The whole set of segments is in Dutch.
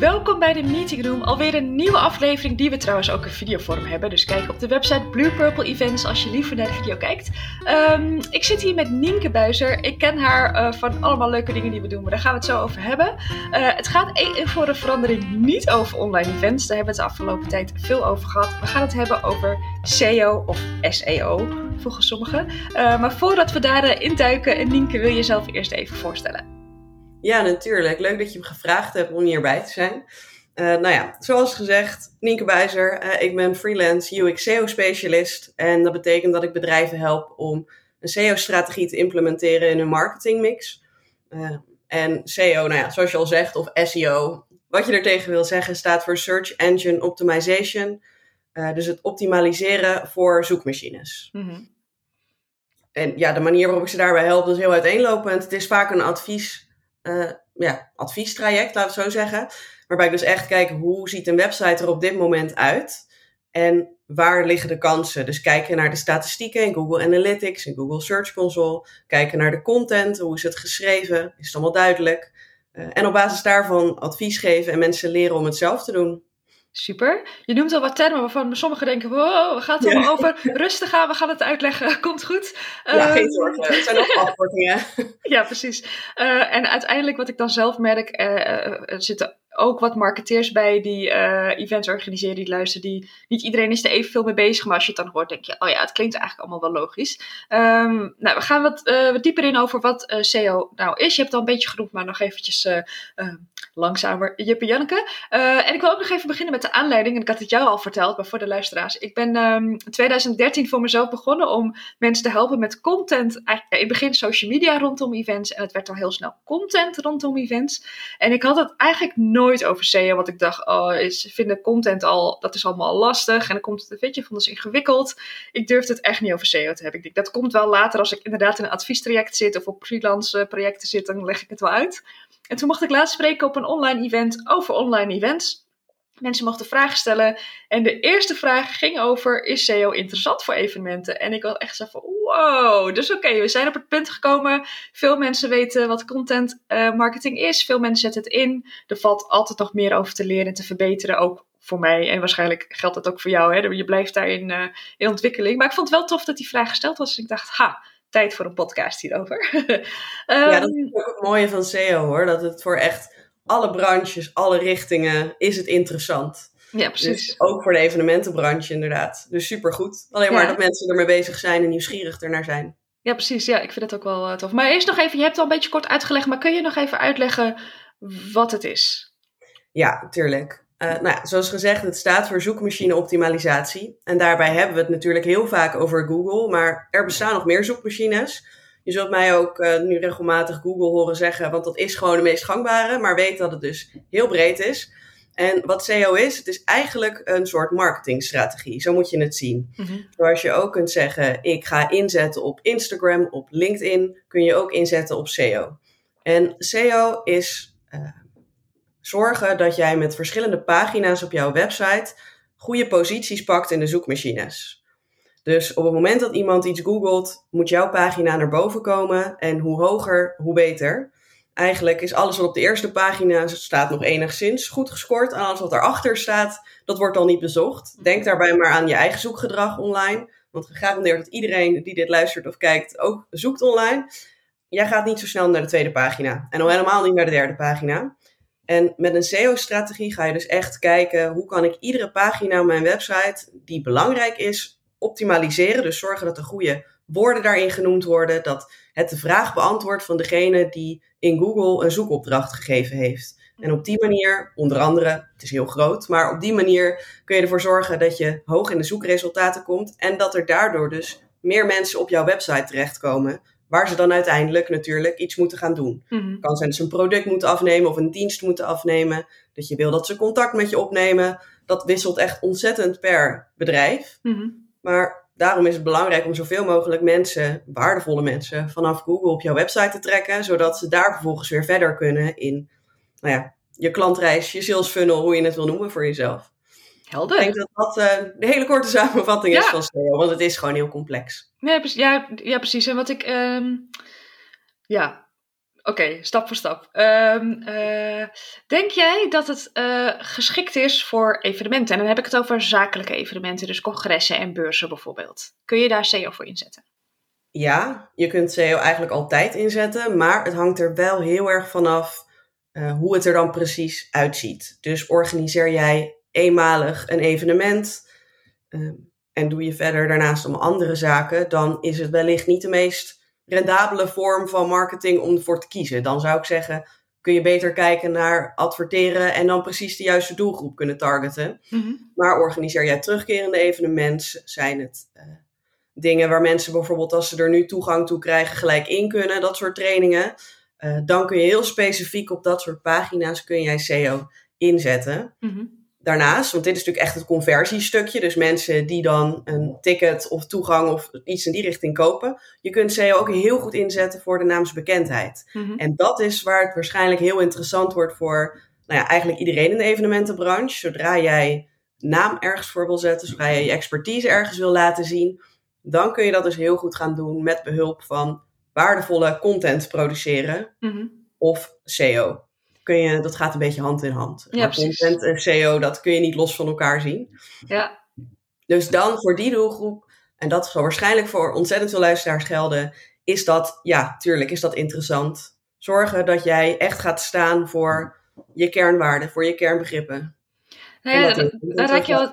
Welkom bij de Meeting Room, alweer een nieuwe aflevering die we trouwens ook in videovorm hebben. Dus kijk op de website Blue Purple Events als je liever naar de video kijkt. Ehm, ik zit hier met Nienke Buizer. Ik ken haar eh, van allemaal leuke dingen die we doen, maar daar gaan we het zo over hebben. Uh, het gaat voor een verandering niet over online events, daar hebben we het de afgelopen tijd veel over gehad. We gaan het hebben over SEO of SEO, volgens sommigen. Uh, maar voordat we daarin induiken, Nienke, wil je jezelf eerst even voorstellen? Ja, natuurlijk. Leuk dat je me gevraagd hebt om hierbij te zijn. Uh, nou ja, zoals gezegd, Nienke Buizer. Uh, ik ben freelance UX-SEO-specialist. En dat betekent dat ik bedrijven help om een SEO-strategie te implementeren in hun marketingmix. Uh, en SEO, nou ja, zoals je al zegt, of SEO, wat je er tegen wil zeggen, staat voor Search Engine Optimization. dus het optimaliseren voor zoekmachines. Mm -hmm. En ja, de manier waarop ik ze daarbij help, is heel uiteenlopend. Het is vaak een advies uh, ja, adviestraject, laten we het zo zeggen. Waarbij ik dus echt kijk hoe ziet een website er op dit moment uit. En waar liggen de kansen? Dus kijken naar de statistieken in Google Analytics en Google Search Console. Kijken naar de content, hoe is het geschreven? Is het allemaal duidelijk? Uh, en op basis daarvan advies geven en mensen leren om het zelf te doen. Super. Je noemt al wat termen waarvan sommigen denken: wow, we gaan het allemaal over. Rustig aan, we gaan het uitleggen. Komt goed. Ja, geen ehm, zorgen. Het zijn ook afkortingen. ja, precies. Uh, en uiteindelijk, wat ik dan zelf merk, uh, er zitten ook wat marketeers bij die uh, events organiseren, die luisteren. Die, niet iedereen is er evenveel mee bezig, maar als je het dan hoort, denk je, oh ja, het klinkt eigenlijk allemaal wel logisch. Um, nou, we gaan wat, uh, wat dieper in over wat uh, SEO nou is. Je hebt al een beetje genoemd, maar nog eventjes langzamer, Jippe Janneke. en ik wil ook nog even beginnen met de aanleiding, en ik had het jou al verteld, maar voor de luisteraars. Ik ben um, in 2013 voor mezelf begonnen om mensen te helpen met content. In het begin social media rondom events, en het werd al heel snel content rondom events. En ik had het eigenlijk nooit nooit over SEO, want ik dacht, oh, is, vinden content al, dat is allemaal lastig. En dan komt het, weet je, van dat is ingewikkeld. Ik durfde het echt niet over SEO te hebben. Ik denk, dat komt wel later als ik inderdaad in een adviestraject zit of op freelance projecten zit, dan leg ik het wel uit. En toen mocht ik laatst spreken op een online event over online events. Mensen mochten vragen stellen. En de eerste vraag ging over: Is SEO interessant voor evenementen? En ik was echt zo van: Wow. Dus oké, we zijn op het punt gekomen. Veel mensen weten wat content uh, marketing is. Veel mensen zetten het in. Er valt altijd nog meer over te leren en te verbeteren. Ook voor mij. En waarschijnlijk geldt dat ook voor jou. Hè? Je blijft daarin uh, in ontwikkeling. Maar ik vond het wel tof dat die vraag gesteld was. Dus ik dacht: Ha tijd voor een podcast hierover. um, ja, dat is ook het mooie van SEO hoor. Dat het voor echt alle branches, alle richtingen is het interessant. Ja, precies. Dus ook voor de evenementenbranche inderdaad. Dus supergoed. Alleen maar dat mensen ermee bezig zijn en nieuwsgierig ernaar zijn. Ja, precies. Ja, ik vind het ook wel uh, tof. Maar eerst nog even, je hebt het al een beetje kort uitgelegd, maar kun je nog even uitleggen wat het is? Ja, tuurlijk. Uh, nou ja, zoals gezegd, het staat voor zoekmachine optimalisatie. En daarbij hebben we het natuurlijk heel vaak over Google, maar er bestaan nog meer zoekmachines. Je zult mij ook uh, nu regelmatig Google horen zeggen, want dat is gewoon de meest gangbare, maar weet dat het dus heel breed is. En wat SEO is, het is eigenlijk een soort marketingstrategie. Zo moet je het zien. Mm -hmm. Zoals je ook kunt zeggen, ik ga inzetten op Instagram, op LinkedIn, kun je ook inzetten op SEO. En SEO is uh, zorgen dat jij met verschillende pagina's op jouw website goede posities pakt in de zoekmachines. Dus op het moment dat iemand iets googelt, moet jouw pagina naar boven komen. En hoe hoger, hoe beter. Eigenlijk is alles wat op de eerste pagina staat nog enigszins goed gescoord. En alles wat daarachter staat, dat wordt al niet bezocht. Denk daarbij maar aan je eigen zoekgedrag online. Want gegarandeerd dat iedereen die dit luistert of kijkt ook zoekt online. Jij gaat niet zo snel naar de tweede pagina. En al helemaal niet naar de derde pagina. En met een SEO-strategie ga je dus echt kijken hoe kan ik iedere pagina op mijn website die belangrijk is optimaliseren. Dus zorgen dat er goede woorden daarin genoemd worden. Dat het de vraag beantwoordt van degene die in Google een zoekopdracht gegeven heeft. En op die manier, onder andere, het is heel groot, maar op die manier kun je ervoor zorgen dat je hoog in de zoekresultaten komt. En dat er daardoor dus meer mensen op jouw website terechtkomen. Waar ze dan uiteindelijk natuurlijk iets moeten gaan doen. Mm Het kan zijn dat ze een product moeten afnemen of een dienst moeten afnemen. Dat je wil dat ze contact met je opnemen. Dat wisselt echt ontzettend per bedrijf. Mm maar daarom is het belangrijk om zoveel mogelijk mensen, waardevolle mensen, vanaf Google op jouw website te trekken, zodat ze daar vervolgens weer verder kunnen in nou ja, je klantreis, je sales funnel, hoe je het wil noemen voor jezelf. Helder. Ik denk dat dat uh, de hele korte samenvatting is van SEO, want het is gewoon heel complex. Nee, ja, ja precies. En wat ik, um, ja, Oké, stap voor stap. Ehm, eh, denk jij dat het uh, geschikt is voor evenementen? En dan heb ik het over zakelijke evenementen, dus congressen en beurzen bijvoorbeeld. Kun je daar SEO voor inzetten? Ja, je kunt SEO eigenlijk altijd inzetten, maar het hangt er wel heel erg vanaf uh, hoe het er dan precies uitziet. Dus organiseer jij eenmalig een evenement uh, en doe je verder daarnaast om andere zaken, dan is het wellicht niet de meest rendabele vorm van marketing om ervoor te kiezen. Dan zou ik zeggen, kun je beter kijken naar adverteren en dan precies de juiste doelgroep kunnen targeten. Mm-hmm. Maar organiseer jij terugkerende evenementen, zijn het uh, dingen waar mensen bijvoorbeeld als ze er nu toegang toe krijgen gelijk in kunnen, dat soort trainingen. Uh, dan kun je heel specifiek op dat soort pagina's kun jij SEO inzetten. Mm-hmm daarnaast, want dit is natuurlijk echt het conversiestukje, dus mensen die dan een ticket of toegang of iets in die richting kopen, je kunt SEO ook heel goed inzetten voor de naamsbekendheid. Mm En dat is waar het waarschijnlijk heel interessant wordt voor nou ja, eigenlijk iedereen in de evenementenbranche. Zodra jij naam ergens voor wil zetten, zodra je je expertise ergens wil laten zien, dan kun je dat dus heel goed gaan doen met behulp van waardevolle content produceren mm of SEO kun je, dat gaat een beetje hand in hand. Ja, maar content en SEO, dat kun je niet los van elkaar zien. Ja. Dus dan voor die doelgroep, en dat zal waarschijnlijk voor ontzettend veel luisteraars gelden, is dat, ja, tuurlijk is dat interessant. Zorgen dat jij echt gaat staan voor je kernwaarden, voor je kernbegrippen. Nou ja, dan raak je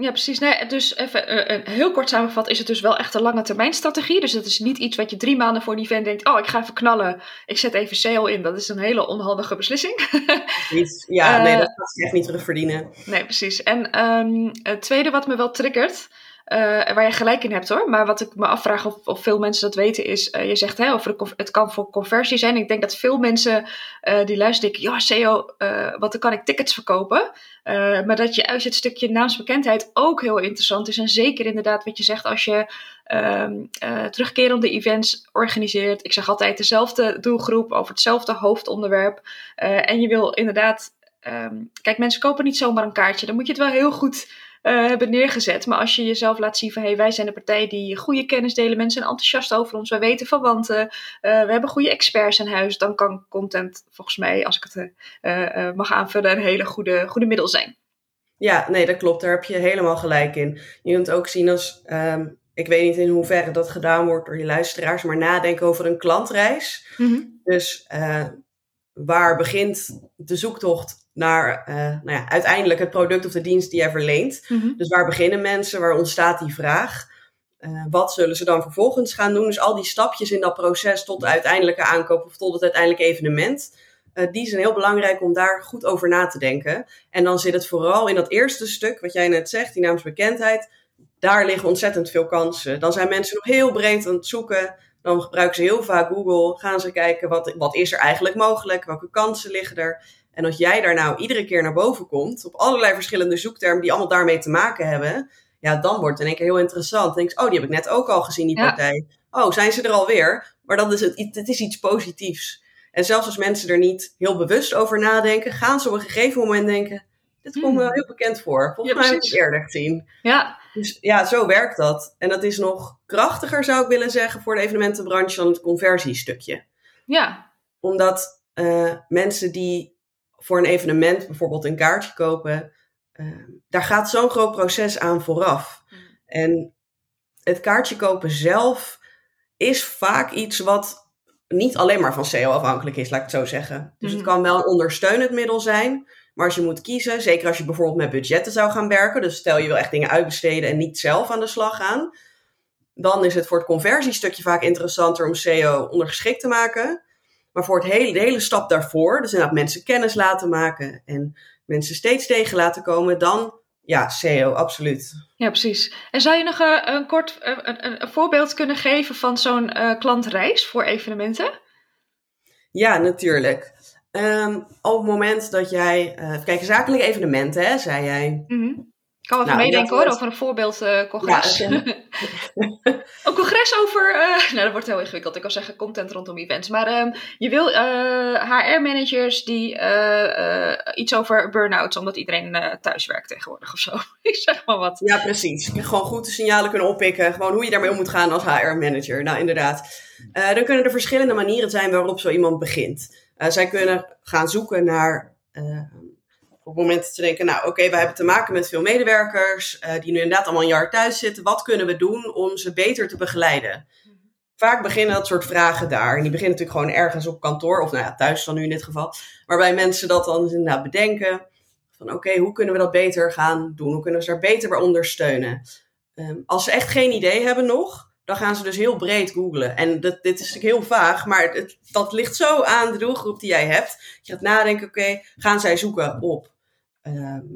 ja, precies. Nee, dus even uh, heel kort samengevat is het dus wel echt een lange termijn strategie. Dus het is niet iets wat je drie maanden voor die event denkt, oh, ik ga even knallen, ik zet even SEO in. Dat is een hele onhandige beslissing. Ja, nee, dat gaat je echt niet terugverdienen. Nee, precies. En um, het tweede wat me wel triggert, uh, waar je gelijk in hebt hoor. Maar wat ik me afvraag of, of veel mensen dat weten is, uh, je zegt hè, over het kan voor conversie zijn. Ik denk dat veel mensen uh, die luisteren denken, ja SEO, wat dan kan ik tickets verkopen. maar dat je juist het stukje naamsbekendheid ook heel interessant is. En zeker inderdaad wat je zegt als je um, terugkerende events organiseert. Ik zeg altijd dezelfde doelgroep over hetzelfde hoofdonderwerp. en je wil inderdaad, um, kijk mensen kopen niet zomaar een kaartje. Dan moet je het wel heel goed uh, hebben neergezet. Maar als je jezelf laat zien van hey, wij zijn de partij die goede kennis delen, mensen zijn enthousiast over ons, wij weten verwanten, uh, we hebben goede experts in huis, dan kan content volgens mij, als ik het uh, mag aanvullen, een hele goede, goede middel zijn. Ja, nee, dat klopt. Daar heb je helemaal gelijk in. Je kunt ook zien als, um, ik weet niet in hoeverre dat gedaan wordt door je luisteraars, maar nadenken over een klantreis. Mm-hmm. Dus waar begint de zoektocht naar uh, nou ja, uiteindelijk het product of de dienst die jij verleent. Mm-hmm. Dus waar beginnen mensen? Waar ontstaat die vraag? Uh, wat zullen ze dan vervolgens gaan doen? Dus al die stapjes in dat proces tot de uiteindelijke aankoop of tot het uiteindelijke evenement. Uh, die zijn heel belangrijk om daar goed over na te denken. En dan zit het vooral in dat eerste stuk, wat jij net zegt, die naamsbekendheid. Daar liggen ontzettend veel kansen. Dan zijn mensen nog heel breed aan het zoeken. Dan gebruiken ze heel vaak Google. Gaan ze kijken wat, wat is er eigenlijk mogelijk? Welke kansen liggen er? En als jij daar nou iedere keer naar boven komt, op allerlei verschillende zoektermen die allemaal daarmee te maken hebben, ja, dan wordt het in één keer heel interessant. Dan denk je, oh, die heb ik net ook al gezien, die partij. Oh, zijn ze er alweer? Maar dan is het, het is iets positiefs. En zelfs als mensen er niet heel bewust over nadenken, gaan ze op een gegeven moment denken, dit komt me wel hmm. heel bekend voor. Volgens mij heb ik het eerder gezien. Ja. Dus ja, zo werkt dat. En dat is nog krachtiger, zou ik willen zeggen, voor de evenementenbranche dan het conversiestukje. Ja. Omdat uh, mensen die voor een evenement bijvoorbeeld een kaartje kopen, uh, daar gaat zo'n groot proces aan vooraf. Mm. En het kaartje kopen zelf is vaak iets wat niet alleen maar van SEO afhankelijk is, laat ik het zo zeggen. Dus het mm. kan wel een ondersteunend middel zijn. Maar als je moet kiezen, zeker als je bijvoorbeeld met budgetten zou gaan werken, dus stel je wil echt dingen uitbesteden en niet zelf aan de slag gaan, dan is het voor het conversiestukje vaak interessanter om SEO ondergeschikt te maken. Maar voor het hele, de hele stap daarvoor, dus inderdaad mensen kennis laten maken en mensen steeds tegen laten komen, dan ja, SEO, absoluut. Ja, precies. En zou je nog uh, een kort uh, een, een, voorbeeld kunnen geven van zo'n uh, klantreis voor evenementen? Ja, natuurlijk. Um, op het moment dat jij, kijk, zakelijke evenementen, hè, zei jij. Mm -hmm. Ik kan even nou, meedenken hoor, over een voorbeeldcongres. Ja, een... een congres over. Uh, nou, dat wordt heel ingewikkeld. Ik kan zeggen content rondom events. Maar um, je wil HR-managers die iets over burn-outs, omdat iedereen thuis werkt tegenwoordig of zo. Ik zeg maar wat. Ja, precies. Gewoon goed de signalen kunnen oppikken. Gewoon hoe je daarmee om moet gaan als HR-manager. Nou, inderdaad. dan kunnen er verschillende manieren zijn waarop zo iemand begint. Zij kunnen gaan zoeken naar op het moment denken, nou oké, we hebben te maken met veel medewerkers uh, die nu inderdaad allemaal een jaar thuis zitten. Wat kunnen we doen om ze beter te begeleiden? Vaak beginnen dat soort vragen daar. En die beginnen natuurlijk gewoon ergens op kantoor, of nou ja, thuis dan nu in dit geval. Waarbij mensen dat dan inderdaad bedenken. Van oké, hoe kunnen we dat beter gaan doen? Hoe kunnen we ze daar beter bij ondersteunen? Um, als ze echt geen idee hebben nog, dan gaan ze dus heel breed googlen. En dat, dit is natuurlijk heel vaag, maar het, dat ligt zo aan de doelgroep die jij hebt. Je gaat nadenken, oké, gaan zij zoeken op Ehm,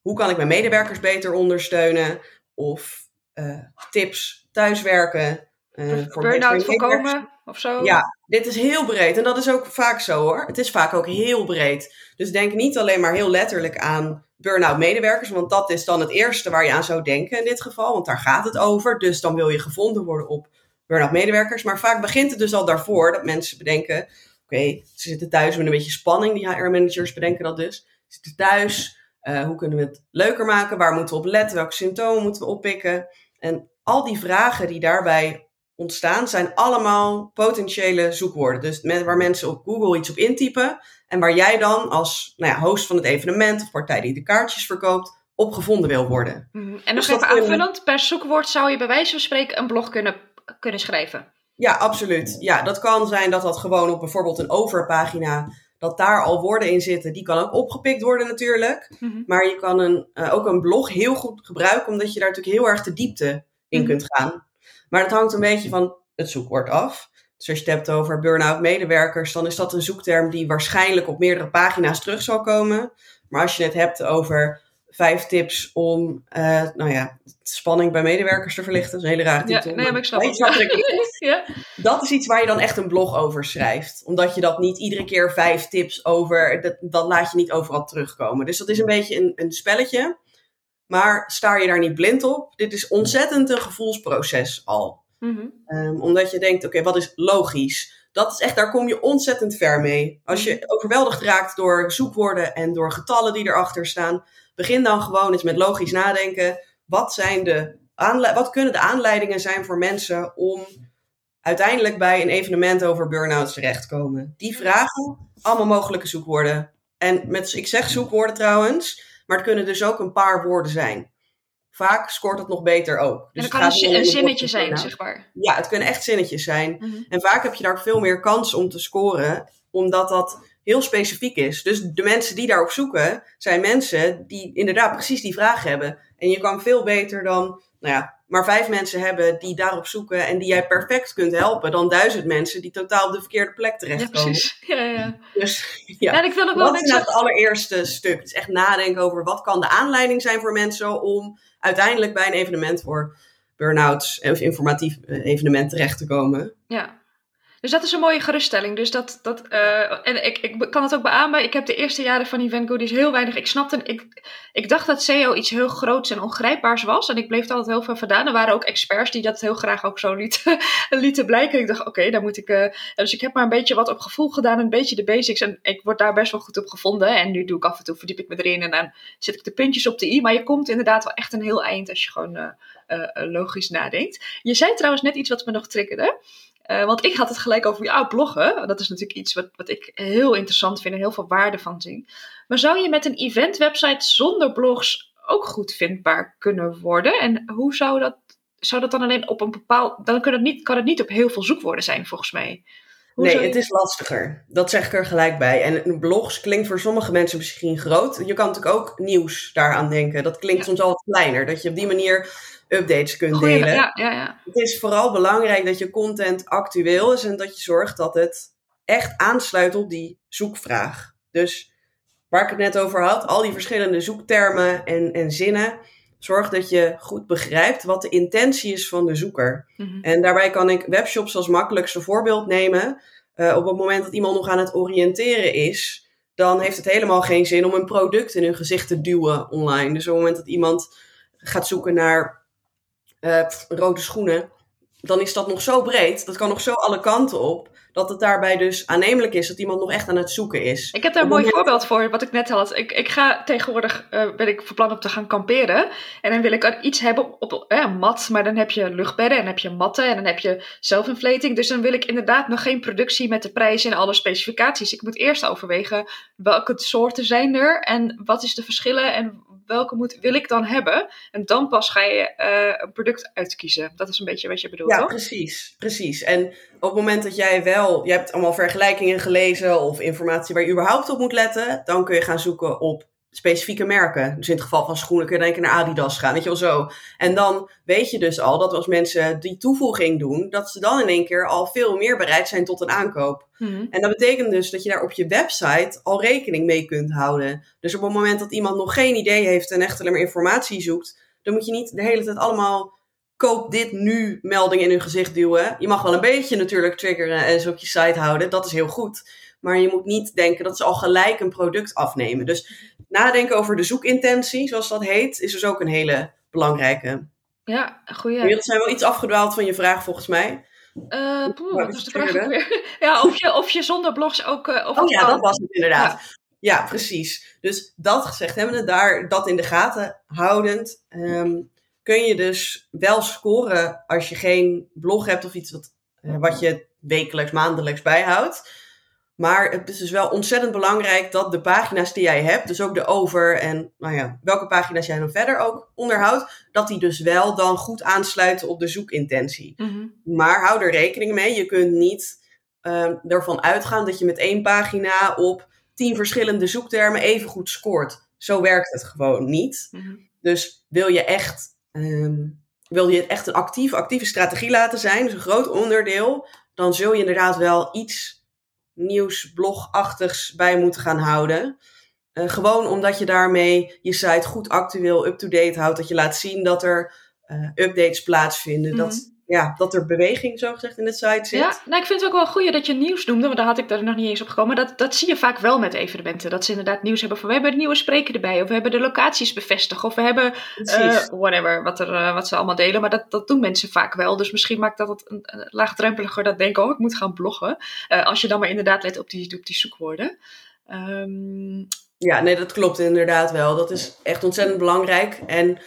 hoe kan ik mijn medewerkers beter ondersteunen? Of uh, tips thuiswerken. Uh, voor Burn-out voorkomen of zo? Ja, dit is heel breed. En dat is ook vaak zo hoor. Het is vaak ook heel breed. Dus denk niet alleen maar heel letterlijk aan burn-out medewerkers. Want dat is dan het eerste waar je aan zou denken in dit geval. Want daar gaat het over. Dus dan wil je gevonden worden op burn-out medewerkers. Maar vaak begint het dus al daarvoor dat mensen bedenken... Oké, ze zitten thuis met een beetje spanning. Die HR-managers bedenken dat dus zitten thuis? Uh, hoe kunnen we het leuker maken? Waar moeten we op letten? Welke symptomen moeten we oppikken? En al die vragen die daarbij ontstaan, zijn allemaal potentiële zoekwoorden. Dus met, waar mensen op Google iets op intypen. En waar jij dan als nou ja, host van het evenement of partij die de kaartjes verkoopt, op gevonden wil worden. Mhm. En nog dus even aanvullend, per zoekwoord zou je bij wijze van spreken een blog kunnen, kunnen schrijven. Ja, absoluut. Ja, dat kan zijn dat dat gewoon op bijvoorbeeld een overpagina dat daar al woorden in zitten. Die kan ook opgepikt worden natuurlijk. Mhm. Maar je kan een, uh, ook een blog heel goed gebruiken, omdat je daar natuurlijk heel erg de diepte in mhm. kunt gaan. Maar dat hangt een beetje van het zoekwoord af. Dus als je het hebt over burn-out medewerkers, dan is dat een zoekterm die waarschijnlijk op meerdere pagina's terug zal komen. Maar als je het hebt over vijf tips om, uh, nou ja, spanning bij medewerkers te verlichten. Dat is een hele rare titel. Ja, nee, maar ik snap het. ja. Dat is iets waar je dan echt een blog over schrijft. Omdat je dat niet iedere keer vijf tips over, dat, dat laat je niet overal terugkomen. Dus dat is een beetje een, een spelletje. Maar sta je daar niet blind op? Dit is ontzettend een gevoelsproces al. Mm -hmm. omdat je denkt, oké, wat is logisch? Dat is echt, daar kom je ontzettend ver mee. Als je mhm. overweldigd raakt door zoekwoorden en door getallen die erachter staan, Begin dan gewoon eens met logisch nadenken. Wat, zijn de wat kunnen de aanleidingen zijn voor mensen om uiteindelijk bij een evenement over burn-outs terechtkomen? Die vragen, allemaal mogelijke zoekwoorden. En met, ik zeg zoekwoorden trouwens, maar het kunnen dus ook een paar woorden zijn. Vaak scoort het nog beter ook. Dus en het kan een, zinnetje zijn, zeg maar. Ja, het kunnen echt zinnetjes zijn. Mhm. En vaak heb je daar veel meer kans om te scoren, omdat dat heel specifiek is. Dus de mensen die daarop zoeken, zijn mensen die inderdaad precies die vraag hebben. En je kan veel beter dan, nou ja, maar vijf mensen hebben die daarop zoeken en die jij perfect kunt helpen, dan duizend mensen die totaal op de verkeerde plek terechtkomen. Ja, precies. Ja, ja. Dus ja, ja ik wil ook wel dat is nou het allereerste stuk. Het is echt nadenken over wat kan de aanleiding zijn voor mensen om uiteindelijk bij een evenement voor burn-outs of informatief eh, evenement terecht te komen. Ja. Dus dat is een mooie geruststelling. Dus dat, dat, uh, en ik, ik kan het ook beamen. Ik heb de eerste jaren van Event Goodies heel weinig. Ik snapte, ik, ik dacht dat SEO iets heel groots en ongrijpbaars was. En ik bleef altijd heel veel vandaan. Er waren ook experts die dat heel graag ook zo lieten, lieten blijken. Ik dacht, oké, okay, daar moet ik. Uh, dus ik heb maar een beetje wat op gevoel gedaan, een beetje de basics. En ik word daar best wel goed op gevonden. En nu doe ik af en toe, verdiep ik me erin en dan zet ik de puntjes op de i. Maar je komt inderdaad wel echt een heel eind als je gewoon uh, logisch nadenkt. Je zei trouwens net iets wat me nog triggerde. Uh, want ik had het gelijk over ja, bloggen. Dat is natuurlijk iets wat, wat ik heel interessant vind en heel veel waarde van zie. Maar zou je met een event website zonder blogs ook goed vindbaar kunnen worden? En hoe zou dat, zou dat dan alleen op een bepaald. Dan kan het, niet, kan het niet op heel veel zoekwoorden zijn, volgens mij. nee, het is lastiger. Dat zeg ik er gelijk bij. En blogs klinkt voor sommige mensen misschien groot. Je kan natuurlijk ook nieuws daaraan denken. Dat klinkt soms al kleiner. Dat je op die manier updates kunt delen. Ja, ja, ja. Het is vooral belangrijk dat je content actueel is en dat je zorgt dat het echt aansluit op die zoekvraag. Dus waar ik het net over had, al die verschillende zoektermen en, en zinnen. Zorg dat je goed begrijpt wat de intentie is van de zoeker. Mhm. En daarbij kan ik webshops als makkelijkste voorbeeld nemen. Uh, op het moment dat iemand nog aan het oriënteren is, dan heeft het helemaal geen zin om een product in hun gezicht te duwen online. Dus op het moment dat iemand gaat zoeken naar uh, rode schoenen, dan is dat nog zo breed, dat kan nog zo alle kanten op, dat het daarbij dus aannemelijk is dat iemand nog echt aan het zoeken is. Ik heb daar een mooi voorbeeld voor, wat ik net had. Ik, ik ga tegenwoordig, uh, ben ik van plan om te gaan kamperen. En dan wil ik iets hebben op, een mat, maar dan heb je luchtbedden en heb je matten en dan heb je zelfinflating. Dus dan wil ik inderdaad nog geen productie met de prijs en alle specificaties. Ik moet eerst overwegen welke soorten zijn er en wat is de verschillen en welke moet, wil ik dan hebben? En dan pas ga je uh, een product uitkiezen. Dat is een beetje wat je bedoelt, ja, toch? precies. Precies. En op het moment dat jij wel... Je hebt allemaal vergelijkingen gelezen of informatie waar je überhaupt op moet letten. Dan kun je gaan zoeken op specifieke merken. Dus in het geval van schoenen kun je denken naar Adidas gaan, weet je wel zo. En dan weet je dus al dat als mensen die toevoeging doen, dat ze dan in één keer al veel meer bereid zijn tot een aankoop. Mhm. En dat betekent dus dat je daar op je website al rekening mee kunt houden. Dus op het moment dat iemand nog geen idee heeft en echt alleen maar informatie zoekt, dan moet je niet de hele tijd allemaal koop dit nu meldingen in hun gezicht duwen. Je mag wel een beetje natuurlijk triggeren en zo op je site houden, dat is heel goed. Maar je moet niet denken dat ze al gelijk een product afnemen. Dus nadenken over de zoekintentie, zoals dat heet, is dus ook een hele belangrijke. Ja, goeie. We zijn wel iets afgedwaald van je vraag volgens mij. Uh, poeh, wat was de vraag weer? Ja, of je, of je zonder blogs ook... Uh, of oh ja, dat was het inderdaad. Ja. precies. Dus dat gezegd hebbende, daar dat in de gaten houdend, um, kun je dus wel scoren als je geen blog hebt of iets wat, uh, wat je wekelijks, maandelijks bijhoudt. Maar het is dus wel ontzettend belangrijk dat de pagina's die jij hebt, dus ook de over en nou ja, welke pagina's jij dan verder ook onderhoudt, dat die dus wel dan goed aansluiten op de zoekintentie. Mhm. Maar hou er rekening mee, je kunt niet uh, ervan uitgaan dat je met één pagina op tien verschillende zoektermen even goed scoort. Zo werkt het gewoon niet. Mhm. Dus wil je echt, um, wil je echt een actief, actieve strategie laten zijn, dus een groot onderdeel, dan zul je inderdaad wel iets nieuwsblogachtigs bij moeten gaan houden. Uh, gewoon omdat je daarmee je site goed actueel, up-to-date houdt. Dat je laat zien dat er uh, updates plaatsvinden. Mhm. Dat, ja, dat er beweging, zo gezegd, in de site zit. Ja, nou, ik vind het ook wel goed dat je nieuws noemde, want daar had ik er nog niet eens op gekomen. Dat, dat zie je vaak wel met evenementen. Dat ze inderdaad nieuws hebben van we hebben een nieuwe spreker erbij, of we hebben de locaties bevestigd, of we hebben uh, whatever, wat, er, uh, wat ze allemaal delen. Maar dat, dat doen mensen vaak wel. Dus misschien maakt dat het een, een laagdrempeliger dat denken, oh, ik moet gaan bloggen. Uh, als je dan maar inderdaad let op die, op die zoekwoorden. Um... Ja, nee, dat klopt inderdaad wel. Dat is echt ontzettend belangrijk. En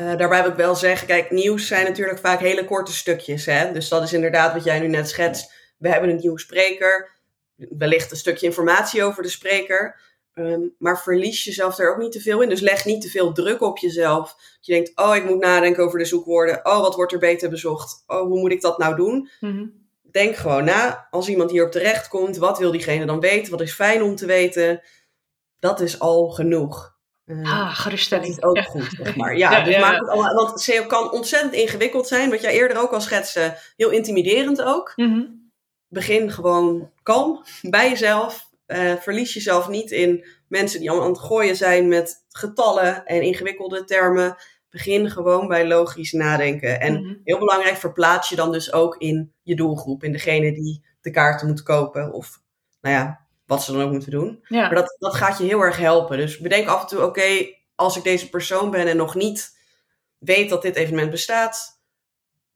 uh, daarbij wil ik wel zeggen, kijk, nieuws zijn natuurlijk vaak hele korte stukjes. Hè? Dus dat is inderdaad wat jij nu net schetst. We hebben een nieuwe spreker, wellicht een stukje informatie over de spreker. Um, maar verlies jezelf daar ook niet te veel in. Dus leg niet te veel druk op jezelf. Dat je denkt, oh, ik moet nadenken over de zoekwoorden. Oh, wat wordt er beter bezocht? Oh, hoe moet ik dat nou doen? Mm-hmm. Denk gewoon na. Als iemand hierop terecht komt, wat wil diegene dan weten? Wat is fijn om te weten? Dat is al genoeg. Uh, ah, geruststelling. Is ook goed, zeg maar. Ja, ja dus ja, maak het allemaal, want SEO kan ontzettend ingewikkeld zijn. Wat jij eerder ook al schetste, heel intimiderend ook. Mm-hmm. Begin gewoon kalm bij jezelf. Uh, verlies jezelf niet in mensen die allemaal aan het gooien zijn met getallen en ingewikkelde termen. Begin gewoon bij logisch nadenken. En mm-hmm. heel belangrijk, verplaats je dan dus ook in je doelgroep. In degene die de kaarten moet kopen. Of, nou ja, wat ze dan ook moeten doen. Ja. Maar dat, dat gaat je heel erg helpen. Dus bedenk af en toe, oké, okay, als ik deze persoon ben en nog niet weet dat dit evenement bestaat,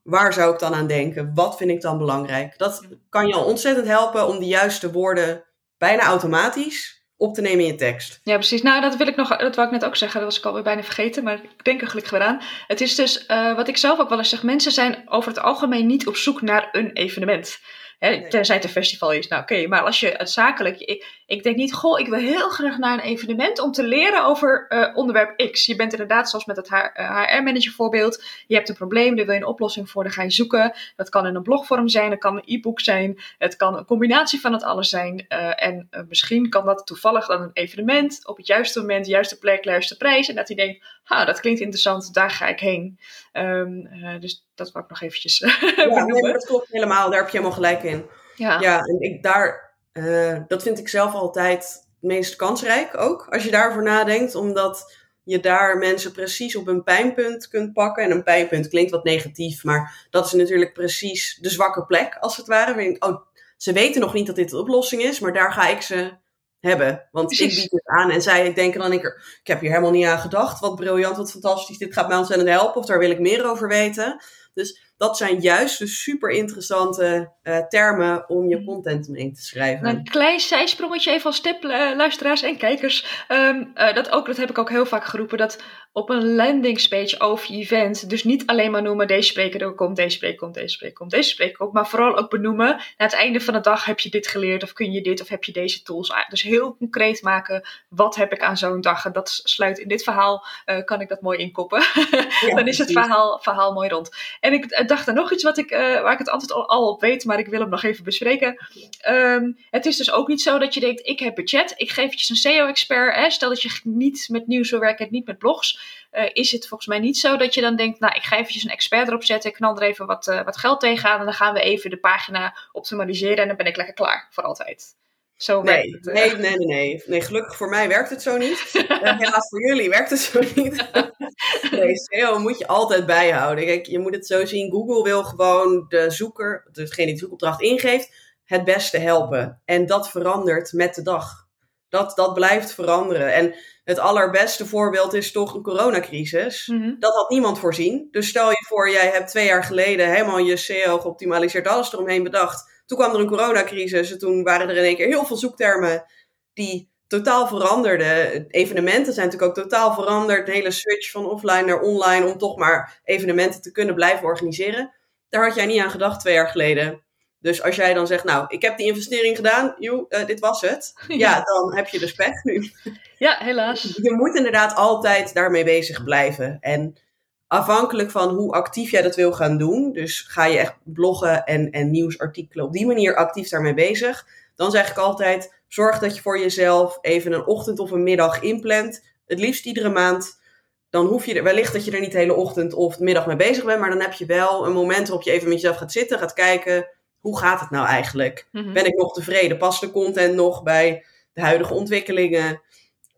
waar zou ik dan aan denken? Wat vind ik dan belangrijk? Dat kan je al ontzettend helpen om de juiste woorden bijna automatisch op te nemen in je tekst. Ja, precies. Nou, dat wil ik nog, dat wou ik net ook zeggen. Dat was ik alweer bijna vergeten, maar ik denk er gelukkig weer aan. Het is dus, uh, wat ik zelf ook wel eens zeg, mensen zijn over het algemeen niet op zoek naar een evenement. Hè. Tenzij het een festival is. Nou, oké. Maar als je het zakelijk. Ik, ik denk niet, goh, ik wil heel graag naar een evenement om te leren over eh, onderwerp X. Je bent inderdaad, zoals met het HR-manager voorbeeld. Je hebt een probleem, daar wil je een oplossing voor, dan ga je zoeken. Dat kan in een blogvorm zijn, dat kan een e-book zijn. Het kan een combinatie van het alles zijn. eh, en eh, misschien kan dat toevallig dan een evenement. Op het juiste moment, juiste plek, juiste prijs. En dat hij denkt, ha, dat klinkt interessant, daar ga ik heen. Ehm, eh, dus dat wou ik nog eventjes Ja, nee, maar benoemen. dat klopt helemaal. Daar heb je helemaal gelijk in. Ja. Ja, en ik daar, eh, dat vind ik zelf altijd het meest kansrijk ook. Als je daarover nadenkt, omdat je daar mensen precies op een pijnpunt kunt pakken. En een pijnpunt klinkt wat negatief, maar dat is natuurlijk precies de zwakke plek, als het ware. Oh, ze weten nog niet dat dit de oplossing is, maar daar ga ik ze hebben. Want Precies. ik bied het aan en zij denken dan, ik, ik heb hier helemaal niet aan gedacht. Wat briljant, wat fantastisch, dit gaat mij ontzettend helpen. Of daar wil ik meer over weten. Dus dat zijn juist de super interessante uh, termen om je content mee te schrijven. Een klein zijsprongetje even als tip, uh, luisteraars en kijkers. Um, uh, dat, ook, dat heb ik ook heel vaak geroepen, dat op een landingspage over je event, dus niet alleen maar noemen deze spreker komt, deze spreker komt, deze spreker komt, deze spreker komt, maar vooral ook benoemen, na het einde van de dag heb je dit geleerd of kun je dit of heb je deze tools. Dus heel concreet maken, wat heb ik aan zo'n dag? En dat sluit in dit verhaal, kan ik dat mooi inkoppen. Ja, Dan is het verhaal, verhaal mooi rond. En ik dacht er nog iets wat ik, waar ik het altijd al, op weet, maar ik wil hem nog even bespreken. Um, het is dus ook niet zo dat je denkt, ik heb budget, ik geef je een SEO-expert. Stel dat je niet met nieuws wil werken, niet met blogs. Uh, is het volgens mij niet zo dat je dan denkt, nou, ik ga eventjes een expert erop zetten, ik knal er even wat, uh, wat geld tegenaan en dan gaan we even de pagina optimaliseren en dan ben ik lekker klaar voor altijd. Zo nee, het, nee, nee, nee, nee, nee. Gelukkig voor mij werkt het zo niet. helaas voor jullie werkt het zo niet. nee, SEO moet je altijd bijhouden. Kijk, je moet het zo zien. Google wil gewoon de zoeker, degene die de zoekopdracht ingeeft, het beste helpen. En dat verandert met de dag. Dat, dat blijft veranderen. En het allerbeste voorbeeld is toch een coronacrisis. Mm -hmm. Dat had niemand voorzien. Dus stel je voor, jij hebt twee jaar geleden helemaal je SEO geoptimaliseerd, alles eromheen bedacht. Toen kwam er een coronacrisis en toen waren er in één keer heel veel zoektermen die totaal veranderden. Evenementen zijn natuurlijk ook totaal veranderd. De hele switch van offline naar online om toch maar evenementen te kunnen blijven organiseren. Daar had jij niet aan gedacht twee jaar geleden. Dus als jij dan zegt, nou, ik heb die investering gedaan, joh, uh, dit was het. Ja. ja. dan heb je de nu. Ja, helaas. Je moet inderdaad altijd daarmee bezig blijven. En afhankelijk van hoe actief jij dat wil gaan doen, dus ga je echt bloggen en, en nieuwsartikelen op die manier actief daarmee bezig, dan zeg ik altijd, zorg dat je voor jezelf even een ochtend of een middag inplant. Het liefst iedere maand. Dan hoef je er, wellicht dat je er niet de hele ochtend of de middag mee bezig bent, maar dan heb je wel een moment waarop je even met jezelf gaat zitten, gaat kijken, hoe gaat het nou eigenlijk? Mm -hmm. Ben ik nog tevreden? Past de content nog bij de huidige ontwikkelingen?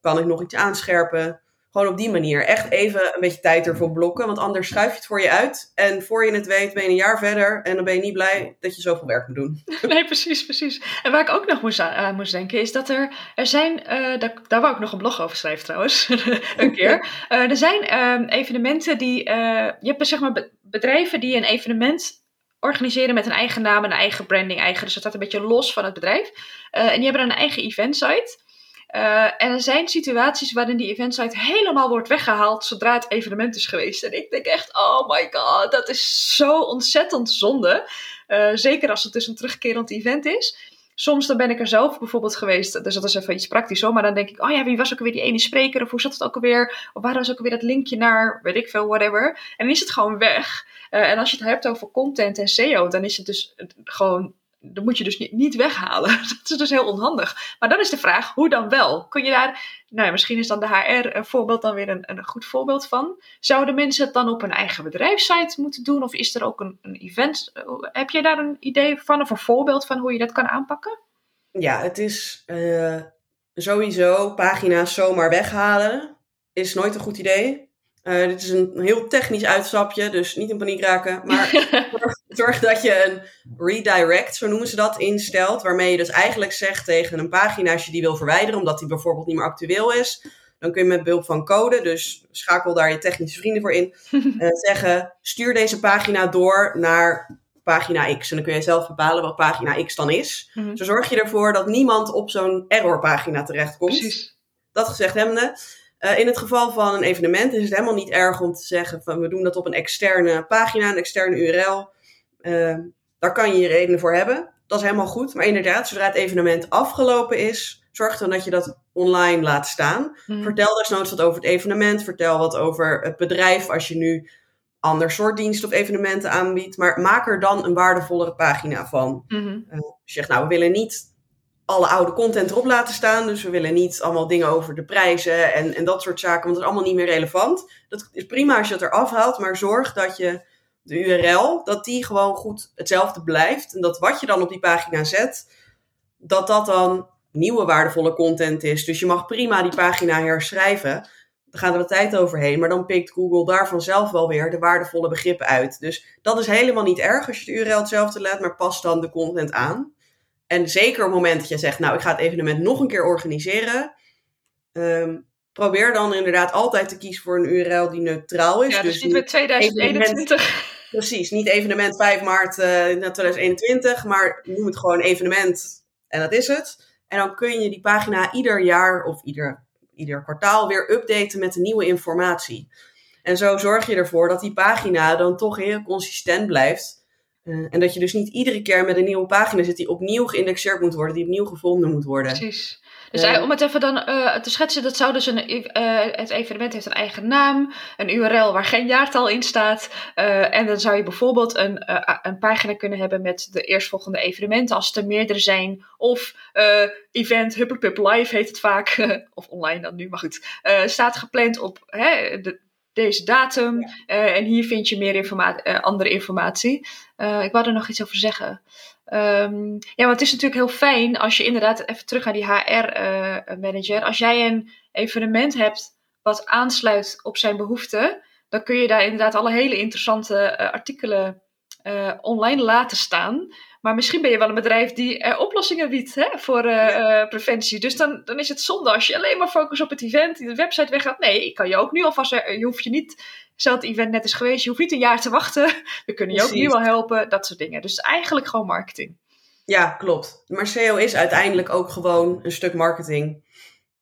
Kan ik nog iets aanscherpen? Gewoon op die manier. Echt even een beetje tijd ervoor blokken. Want anders schuif je het voor je uit. En voor je het weet ben je een jaar verder. En dan ben je niet blij dat je zoveel werk moet doen. Nee, precies, precies. En waar ik ook nog moest, aan moest denken is dat er... Er zijn... Uh, daar, daar wou ik nog een blog over schrijven trouwens. een keer. Uh, er zijn uh, evenementen die... je hebt zeg maar bedrijven die een evenement organiseren met een eigen naam, een eigen branding, eigen. Dus dat staat een beetje los van het bedrijf. Uh, en die hebben een eigen eventsite. Uh, en er zijn situaties waarin die eventsite helemaal wordt weggehaald zodra het evenement is geweest. En ik denk echt, oh my god, dat is zo ontzettend zonde. Uh, zeker als het dus een terugkerend event is. Soms dan ben ik er zelf bijvoorbeeld geweest, dus dat is even iets praktisch hoor, maar dan denk ik, oh ja, wie was ook alweer die ene spreker, of hoe zat het ook alweer, of waar was ook alweer dat linkje naar, weet ik veel, whatever. En dan is het gewoon weg. Uh, en als je het hebt over content en SEO, dan is het dus gewoon dat moet je dus niet, niet weghalen. Dat is dus heel onhandig. Maar dan is de vraag, hoe dan wel? Kun je daar, nou ja, misschien is dan de HR een voorbeeld dan weer een, een goed voorbeeld van. Zouden mensen het dan op een eigen bedrijfssite moeten doen? Of is er ook een, een event? Heb je daar een idee van of een voorbeeld van hoe je dat kan aanpakken? Ja, het is uh, sowieso pagina's zomaar weghalen. Is nooit een goed idee. Uh, dit is een heel technisch uitstapje, dus niet in paniek raken. Maar zorg, dat je een redirect, zo noemen ze dat, instelt. Waarmee je dus eigenlijk zegt tegen een pagina, als je die wil verwijderen, omdat die bijvoorbeeld niet meer actueel is. Dan kun je met behulp van code, dus schakel daar je technische vrienden voor in, uh, zeggen: stuur deze pagina door naar pagina X. En dan kun je zelf bepalen wat pagina X dan is. Mm -hmm. Zo zorg je ervoor dat niemand op zo'n errorpagina terechtkomt. Precies. Dat gezegd hebbende. Uh, in het geval van een evenement is het helemaal niet erg om te zeggen van we doen dat op een externe pagina, een externe URL. Uh, daar kan je je redenen voor hebben. Dat is helemaal goed. Maar inderdaad, zodra het evenement afgelopen is, zorg dan dat je dat online laat staan. Mm. Vertel desnoods wat over het evenement. Vertel wat over het bedrijf als je nu ander soort diensten of evenementen aanbiedt. Maar maak er dan een waardevollere pagina van. Mm -hmm. uh, zeg nou, we willen niet alle oude content erop laten staan. Dus we willen niet allemaal dingen over de prijzen en, en dat soort zaken, want dat is allemaal niet meer relevant. Dat is prima als je het eraf haalt, maar zorg dat je de URL, dat die gewoon goed hetzelfde blijft. En dat wat je dan op die pagina zet, dat dat dan nieuwe waardevolle content is. Dus je mag prima die pagina herschrijven. Dan gaat er wat tijd overheen, maar dan pikt Google daar vanzelf wel weer de waardevolle begrippen uit. Dus dat is helemaal niet erg als je de URL hetzelfde laat, maar pas dan de content aan. En zeker op het moment dat je zegt, nou, ik ga het evenement nog een keer organiseren. Um, probeer dan inderdaad altijd te kiezen voor een URL die neutraal is. Ja, dus, dus niet met 2021. Precies, niet evenement 5 maart uh, 2021, maar noem het gewoon evenement en dat is het. En dan kun je die pagina ieder jaar of ieder, ieder kwartaal weer updaten met de nieuwe informatie. En zo zorg je ervoor dat die pagina dan toch heel consistent blijft. Uh, en dat je dus niet iedere keer met een nieuwe pagina zit die opnieuw geïndexeerd moet worden, die opnieuw gevonden moet worden. Precies. Dus om het even dan uh, te schetsen, dat zou dus een, het evenement heeft een eigen naam, een URL waar geen jaartal in staat. en dan zou je bijvoorbeeld een, een pagina kunnen hebben met de eerstvolgende evenementen, als er meerdere zijn. Of event Hupplepup Live heet het vaak, of online dan nu, maar goed. staat gepland op hè, de, deze datum. En hier vind je meer informa uh, andere informatie. Ik wou er nog iets over zeggen. Um, ja, want het is natuurlijk heel fijn als je inderdaad even terug naar die HR-manager. als jij een evenement hebt wat aansluit op zijn behoeften, dan kun je daar inderdaad alle hele interessante artikelen online laten staan. Maar misschien ben je wel een bedrijf die uh, oplossingen biedt hè, voor uh, preventie. Dus dan, dan is het zonde als je alleen maar focust op het event, die de website weggaat. Nee, ik kan je ook nu alvast. Je hoeft je niet, zelf het event net is geweest, je hoeft niet een jaar te wachten. We kunnen je Precies. ook nu wel helpen, dat soort dingen. Dus eigenlijk gewoon marketing. Ja, klopt. Maar SEO is uiteindelijk ook gewoon een stuk marketing.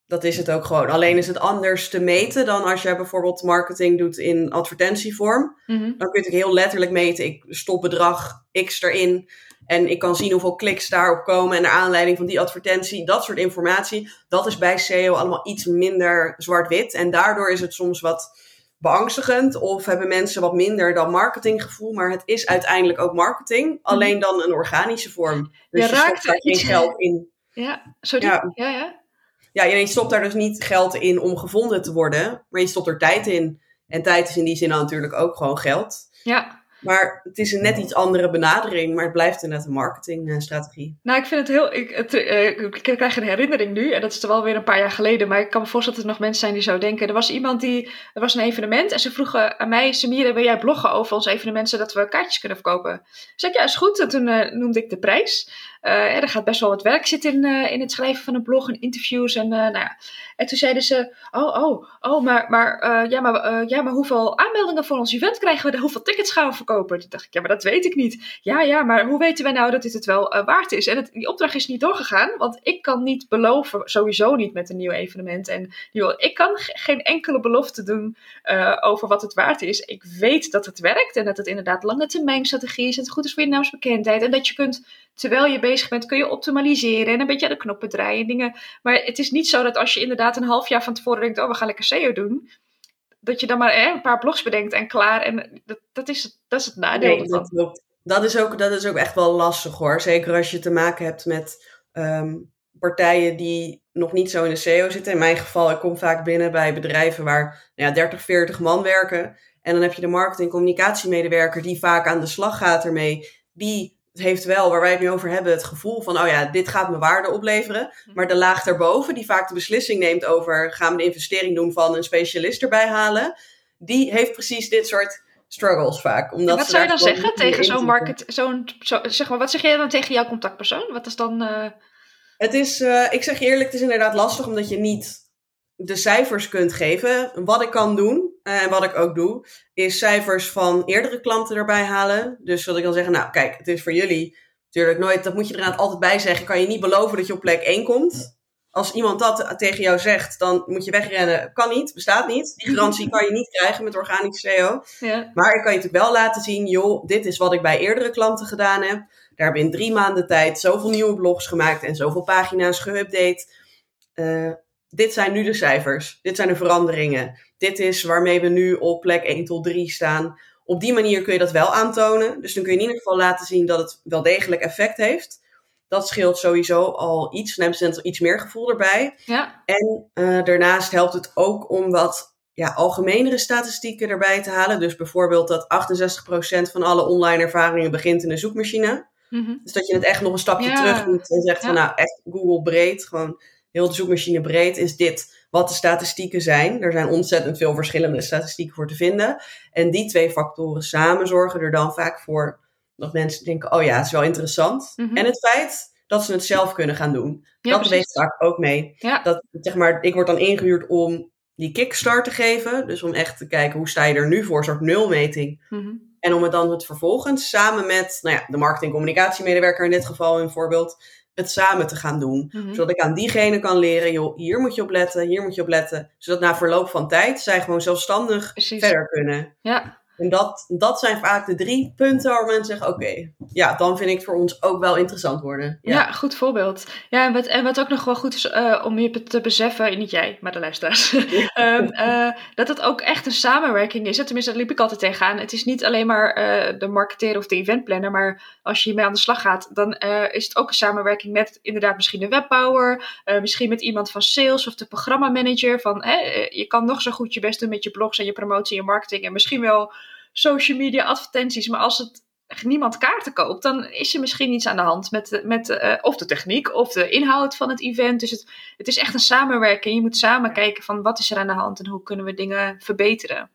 Dat is het ook gewoon. Alleen is het anders te meten dan als je bijvoorbeeld marketing doet in advertentievorm. Mm -hmm. Dan kun je het heel letterlijk meten. Ik stop bedrag X erin. En ik kan zien hoeveel kliks daarop komen en naar aanleiding van die advertentie, dat soort informatie. Dat is bij SEO allemaal iets minder zwart-wit. En daardoor is het soms wat beangstigend of hebben mensen wat minder dan marketinggevoel. Maar het is uiteindelijk ook marketing, mhm. alleen dan een organische vorm. Dus je, je raakt daar geen geld in. Ja, sorry. Ja. ja, ja. Ja, je stopt daar dus niet geld in om gevonden te worden, maar je stopt er tijd in. En tijd is in die zin natuurlijk ook gewoon geld. Ja. Maar het is een net iets andere benadering, maar het blijft inderdaad een marketingstrategie. Nou, ik vind het heel. Ik, het, uh, ik krijg een herinnering nu, en dat is er wel weer een paar jaar geleden, maar ik kan me voorstellen dat er nog mensen zijn die zo denken. Er was iemand die. Er was een evenement en ze vroegen aan mij: Samira, wil jij bloggen over ons evenement zodat we kaartjes kunnen verkopen? Ik zei: Ja, is goed. En toen uh, noemde ik de prijs. Uh, er gaat best wel wat werk zitten in, in het schrijven van een blog en interviews. En, nou ja. en toen zeiden ze: Oh, oh, oh, maar, maar, ja, maar, ja, maar hoeveel aanmeldingen voor ons event krijgen we? Hoeveel tickets gaan we verkopen? Toen dacht ik: Ja, maar dat weet ik niet. Ja, ja, maar hoe weten wij nou dat dit het wel waard is? En het, die opdracht is niet doorgegaan, want ik kan niet beloven, sowieso niet met een nieuw evenement. En ik kan geen enkele belofte doen over wat het waard is. Ik weet dat het werkt en dat het inderdaad lange termijn strategie is. En het goed is voor je naamsbekendheid. En dat je kunt, terwijl je bezig bent, kun je optimaliseren en een beetje aan de knoppen draaien en dingen. Maar het is niet zo dat als je inderdaad een half jaar van tevoren denkt, oh, we gaan lekker SEO doen, dat je dan maar een paar blogs bedenkt en klaar. En dat, dat, is, dat is het nadeel. Nee, dat, dat, is ook, dat is ook echt wel lastig hoor. Zeker als je te maken hebt met um, partijen die nog niet zo in de SEO zitten. In mijn geval, ik kom vaak binnen bij bedrijven waar nou ja, 30, 40 man werken. En dan heb je de marketing- communicatiemedewerker die vaak aan de slag gaat ermee. Die het heeft wel, waar wij het nu over hebben, het gevoel van, oh ja, dit gaat me waarde opleveren. Mhm. Maar de laag daarboven, die vaak de beslissing neemt over, gaan we de investering doen van een specialist erbij halen, die heeft precies dit soort struggles vaak. Omdat wat zou je dan zeggen tegen zo'n market, zo'n, zo, zeg maar, wat zeg jij dan tegen jouw contactpersoon? Wat is dan... Uh... Het is, uh, ik zeg je eerlijk, het is inderdaad lastig omdat je niet de cijfers kunt geven. Wat ik kan doen, en wat ik ook doe, is cijfers van eerdere klanten erbij halen. Dus wil ik dan zeggen, nou kijk, het is voor jullie natuurlijk nooit, dat moet je er altijd bij zeggen, kan je niet beloven dat je op plek 1 komt. Als iemand dat tegen jou zegt, dan moet je wegrennen. Kan niet, bestaat niet. Die garantie kan je niet krijgen met organische SEO. Ja. Maar ik kan je natuurlijk wel laten zien, joh, dit is wat ik bij eerdere klanten gedaan heb. Daar hebben in drie maanden tijd zoveel nieuwe blogs gemaakt en zoveel pagina's geüpdate. Uh, dit zijn nu de cijfers. Dit zijn de veranderingen. Dit is waarmee we nu op plek 1 tot 3 staan. Op die manier kun je dat wel aantonen. Dus dan kun je in ieder geval laten zien dat het wel degelijk effect heeft. Dat scheelt sowieso al iets. Dan hebben ze iets meer gevoel erbij. Ja. En uh, daarnaast helpt het ook om wat ja, algemenere statistieken erbij te halen. Dus bijvoorbeeld dat 68% van alle online ervaringen begint in een zoekmachine. Mm -hmm. Dus dat je het echt nog een stapje ja. terug doet en zegt ja. van nou echt Google breed. Gewoon heel de zoekmachine breed is dit wat de statistieken zijn. Er zijn ontzettend veel verschillende statistieken voor te vinden. En die twee factoren samen zorgen er dan vaak voor dat mensen denken: oh ja, het is wel interessant. Mhm. En het feit dat ze het zelf kunnen gaan doen. Ja, dat precies. weegt vaak ook mee. Ja. Dat, zeg maar, ik word dan ingehuurd om die kickstart te geven. Dus om echt te kijken hoe sta je er nu voor, een soort nulmeting. Mhm. En om het dan het vervolgens samen met nou ja, de marketing- en communicatiemedewerker in dit geval een voorbeeld, het samen te gaan doen. Mhm. Zodat ik aan diegene kan leren, joh, hier moet je op letten, hier moet je op letten. Zodat na verloop van tijd zij gewoon zelfstandig Precies. verder kunnen. Ja, En dat, dat zijn vaak de drie punten waar mensen zeggen, oké, ja, dan vind ik het voor ons ook wel interessant worden. ja. Ja, goed voorbeeld. Ja, en wat, en wat ook nog wel goed is eh, om je te beseffen, niet jij, maar de luisteraars, eh, dat het ook echt een samenwerking is. Tenminste, daar liep ik altijd tegenaan. Het is niet alleen maar eh, de marketeer of de eventplanner, maar als je hiermee aan de slag gaat, dan is het ook een samenwerking met inderdaad misschien de webbouwer, misschien met iemand van sales of de programmamanager. Van, hè, je kan nog zo goed je best doen met je blogs en je promotie en marketing en misschien wel social media advertenties, maar als het niemand kaarten koopt, dan is er misschien iets aan de hand met, met eh, of de techniek of de inhoud van het event. Dus het, het is echt een samenwerking. Je moet samen kijken van wat is er aan de hand en hoe kunnen we dingen verbeteren.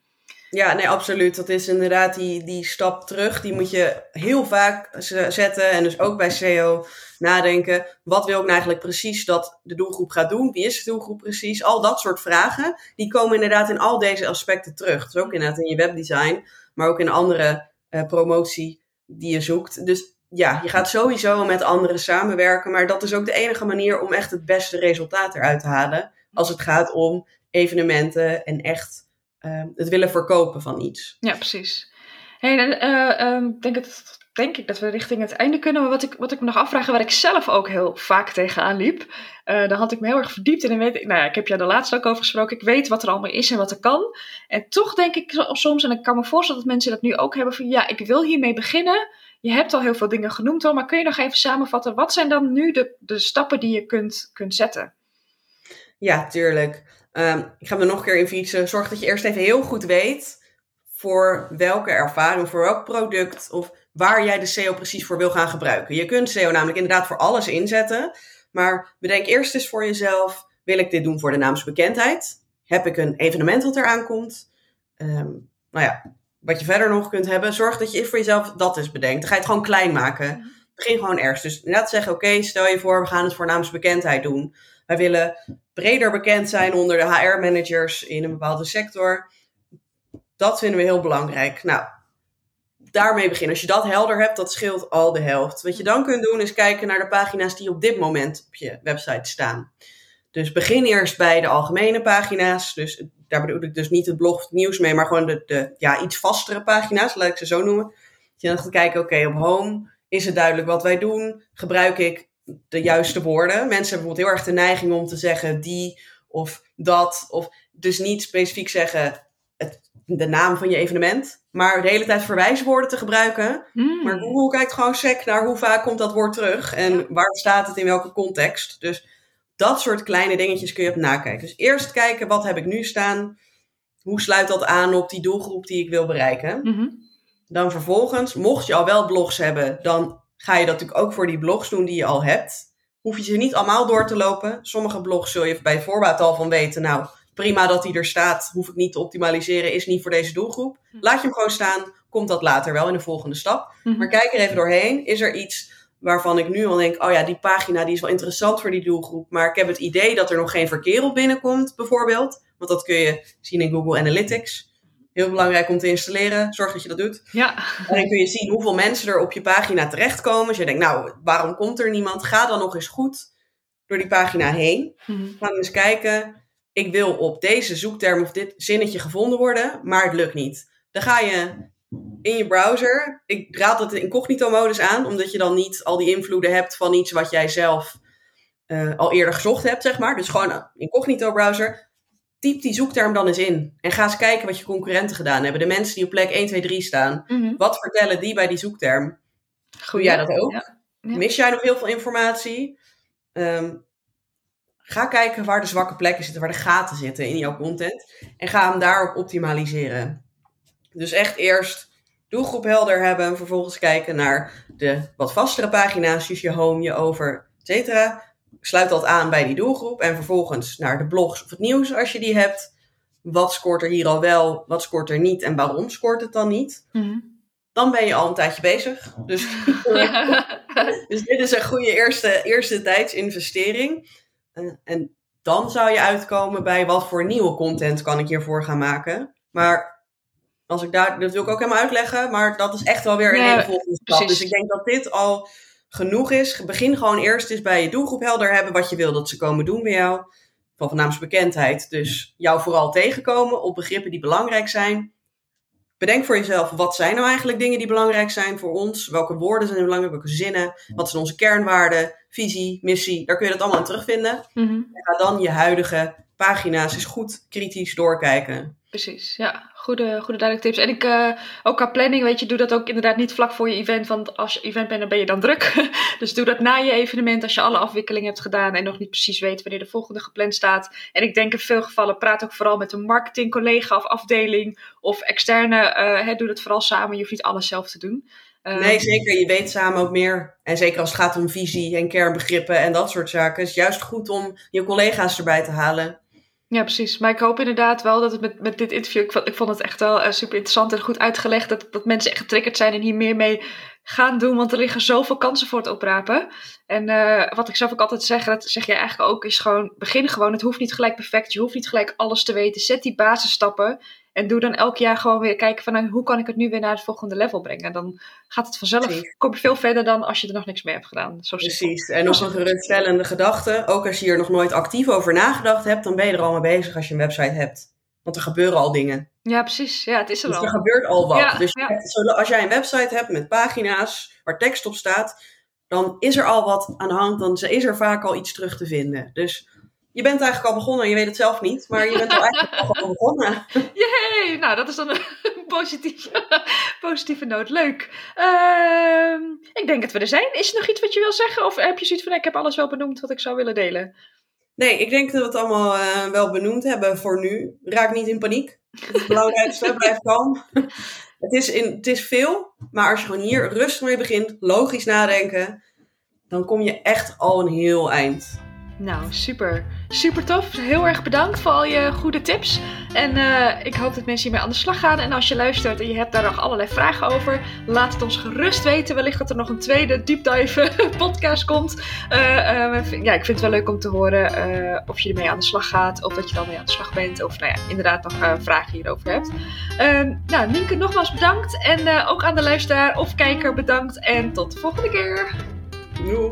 ja nee, absoluut. Dat is inderdaad die, die stap terug. Die moet je heel vaak zetten. En dus ook bij SEO nadenken. Wat wil ik nou eigenlijk precies dat de doelgroep gaat doen? Wie is de doelgroep precies? Al dat soort vragen. Die komen inderdaad in al deze aspecten terug. Dus ook inderdaad in je webdesign. Maar ook in andere eh, promotie die je zoekt. Dus ja, je gaat sowieso met anderen samenwerken. Maar dat is ook de enige manier om echt het beste resultaat eruit te halen. Als het gaat om evenementen en echt eh, het willen verkopen van iets. Ja, precies. Hey, eh, ehm, denk, het, denk ik dat we richting het einde kunnen. Maar wat ik, wat ik me nog afvraag, waar ik zelf ook heel vaak tegenaan liep. eh daar had ik me heel erg verdiept in. En weet nou ja, ik heb jou de laatste ook over gesproken. Ik weet wat er allemaal is en wat er kan. En toch denk ik soms, en ik kan me voorstellen dat mensen dat nu ook hebben. Van ja, ik wil hiermee beginnen. Je hebt al heel veel dingen genoemd al. Maar kun je nog even samenvatten. Wat zijn dan nu de, de stappen die je kunt, kunt zetten? Ja, tuurlijk. Ehm, ik ga me nog een keer in fietsen. Zorg dat je eerst even heel goed weet voor welke ervaring, voor welk product of waar jij de SEO precies voor wil gaan gebruiken. Je kunt SEO namelijk inderdaad voor alles inzetten. Maar bedenk eerst eens voor jezelf, wil ik dit doen voor de naamsbekendheid? Heb ik een evenement dat eraan komt? Ehm, nou ja, wat je verder nog kunt hebben, zorg dat je voor jezelf dat eens bedenkt. Dan ga je het gewoon klein maken. Begin gewoon ergens. Dus inderdaad zeggen, oké, stel je voor, we gaan het voor naamsbekendheid doen. Wij willen breder bekend zijn onder de HR-managers in een bepaalde sector. Dat vinden we heel belangrijk. Nou, daarmee beginnen. Als je dat helder hebt, dat scheelt al de helft. Wat je dan kunt doen, is kijken naar de pagina's die op dit moment op je website staan. Dus begin eerst bij de algemene pagina's. Dus daar bedoel ik dus niet het blog het nieuws mee, maar gewoon de, de ja, iets vastere pagina's, laat ik ze zo noemen. Dat je dan gaat kijken, oké, op home is het duidelijk wat wij doen? Gebruik ik de juiste woorden? Mensen hebben bijvoorbeeld heel erg de neiging om te zeggen die of dat. Of dus niet specifiek zeggen de naam van je evenement, maar de hele tijd verwijswoorden te gebruiken. Hmm. Maar Google kijkt gewoon sec naar hoe vaak komt dat woord terug en waar staat het in welke context. Dus dat soort kleine dingetjes kun je op nakijken. Dus eerst kijken, wat heb ik nu staan? Hoe sluit dat aan op die doelgroep die ik wil bereiken? Mhm. Dan vervolgens, mocht je al wel blogs hebben, dan ga je dat natuurlijk ook voor die blogs doen die je al hebt. Hoef je ze niet allemaal door te lopen. Sommige blogs zul je bij voorbaat al van weten, nou prima dat die er staat, hoef ik niet te optimaliseren, is niet voor deze doelgroep. Laat je hem gewoon staan, komt dat later wel in de volgende stap. Mhm. Maar kijk er even doorheen. Is er iets waarvan ik nu al denk, oh ja, die pagina die is wel interessant voor die doelgroep, maar ik heb het idee dat er nog geen verkeer op binnenkomt, bijvoorbeeld. Want dat kun je zien in Google Analytics. Heel belangrijk om te installeren. Zorg dat je dat doet. Ja. En dan kun je zien hoeveel mensen er op je pagina terechtkomen. Als je denkt, nou, waarom komt er niemand? Ga dan nog eens goed door die pagina heen. Mhm. Ga dan eens kijken. Ik wil op deze zoekterm of dit zinnetje gevonden worden, maar het lukt niet. Dan ga je in je browser. Ik raad het in incognito modus aan, omdat je dan niet al die invloeden hebt van iets wat jij zelf eh, al eerder gezocht hebt, zeg maar. Dus gewoon een incognito browser. Typ die zoekterm dan eens in. En ga eens kijken wat je concurrenten gedaan hebben. De mensen die op plek 1, 2, 3 staan. Mhm. Wat vertellen die bij die zoekterm? Goeie. jij dat ook? Ja. Ja. Mis jij nog heel veel informatie? Ehm, ga kijken waar de zwakke plekken zitten, waar de gaten zitten in jouw content. En ga hem daarop optimaliseren. Dus echt eerst doelgroep helder hebben. Vervolgens kijken naar de wat vastere pagina's. Dus je home, je over, et cetera. Sluit dat aan bij die doelgroep. En vervolgens naar de blogs of het nieuws als je die hebt. Wat scoort er hier al wel? Wat scoort er niet? En waarom scoort het dan niet? Mhm. Dan ben je al een tijdje bezig. Dus dus dit is een goede eerste, eerste tijdsinvestering. Eh, en dan zou je uitkomen bij wat voor nieuwe content kan ik hiervoor gaan maken. Maar Als ik daar, dat wil ik ook helemaal uitleggen, maar dat is echt wel weer een Ja, hele volgende stap. Dus ik denk dat dit al genoeg is. Begin gewoon eerst eens bij je doelgroep helder hebben wat je wil dat ze komen doen bij jou. Van naamsbekendheid. Dus jou vooral tegenkomen op begrippen die belangrijk zijn. Bedenk voor jezelf, wat zijn nou eigenlijk dingen die belangrijk zijn voor ons? Welke woorden zijn belangrijk? Welke zinnen? Wat zijn onze kernwaarden? Visie, missie? Daar kun je dat allemaal in terugvinden. Mhm. En ga dan je huidige pagina's eens goed kritisch doorkijken. Precies, ja. Goede, goede duidelijke tips. En ik, eh, ook qua planning, weet je, doe dat ook inderdaad niet vlak voor je event. Want als je event bent, dan ben je dan druk. dus doe dat na je evenement, als je alle afwikkelingen hebt gedaan en nog niet precies weet wanneer de volgende gepland staat. En ik denk in veel gevallen, praat ook vooral met een marketingcollega of afdeling of externe. eh, hè, doe dat vooral samen. Je hoeft niet alles zelf te doen. Eh, Nee, zeker. Je weet samen ook meer. En zeker als het gaat om visie en kernbegrippen en dat soort zaken. Het is juist goed om je collega's erbij te halen. Ja, precies. Maar ik hoop inderdaad wel dat het met, met dit interview, ik vond, ik vond het echt wel eh, super interessant en goed uitgelegd, dat, dat mensen echt getriggerd zijn en hier meer mee gaan doen, want er liggen zoveel kansen voor het oprapen. En eh, wat ik zelf ook altijd zeg, dat zeg jij eigenlijk ook, is gewoon begin gewoon. Het hoeft niet gelijk perfect, je hoeft niet gelijk alles te weten. Zet die basisstappen en doe dan elk jaar gewoon weer kijken van nou, hoe kan ik het nu weer naar het volgende level brengen. En dan gaat het vanzelf, Precies. kom je veel verder dan als je er nog niks mee hebt gedaan. Zo. Precies. En nog een geruststellende gedachte. Ook als je hier nog nooit actief over nagedacht hebt, dan ben je er al mee bezig als je een website hebt. Want er gebeuren al dingen. Ja, precies. Ja, het is er Dus al. er gebeurt al wat. Ja, dus ja. als jij een website hebt met pagina's waar tekst op staat, dan is er al wat aan de hand. Dan is er vaak al iets terug te vinden. Dus je bent eigenlijk al begonnen. Je weet het zelf niet, maar je bent al eigenlijk al begonnen. Yay! Nou, dat is dan een positieve, positieve noot. Leuk. Ehm, ik denk dat we er zijn. Is er nog iets wat je wil zeggen? Of heb je zoiets van, ik heb alles wel benoemd wat ik zou willen delen? Nee, ik denk dat we het allemaal eh, wel benoemd hebben voor nu. Raak niet in paniek. Dat is het belangrijkste. Blijf kalm. Het is, in, het is veel, maar als je gewoon hier rustig mee begint, logisch nadenken, dan kom je echt al een heel eind. Nou, super. Super tof. Heel erg bedankt voor al je goede tips. En eh, ik hoop dat mensen hiermee aan de slag gaan. En als je luistert en je hebt daar nog allerlei vragen over, laat het ons gerust weten. Wellicht dat er nog een tweede deep dive podcast komt. Eh, eh, vind- ja, ik vind het wel leuk om te horen eh, of je ermee aan de slag gaat. Of dat je al mee aan de slag bent. Of nou ja, inderdaad nog vragen hierover hebt. Ehm, nou, Nienke, nogmaals bedankt. En ook aan de luisteraar of kijker bedankt. En tot de volgende keer. Doei.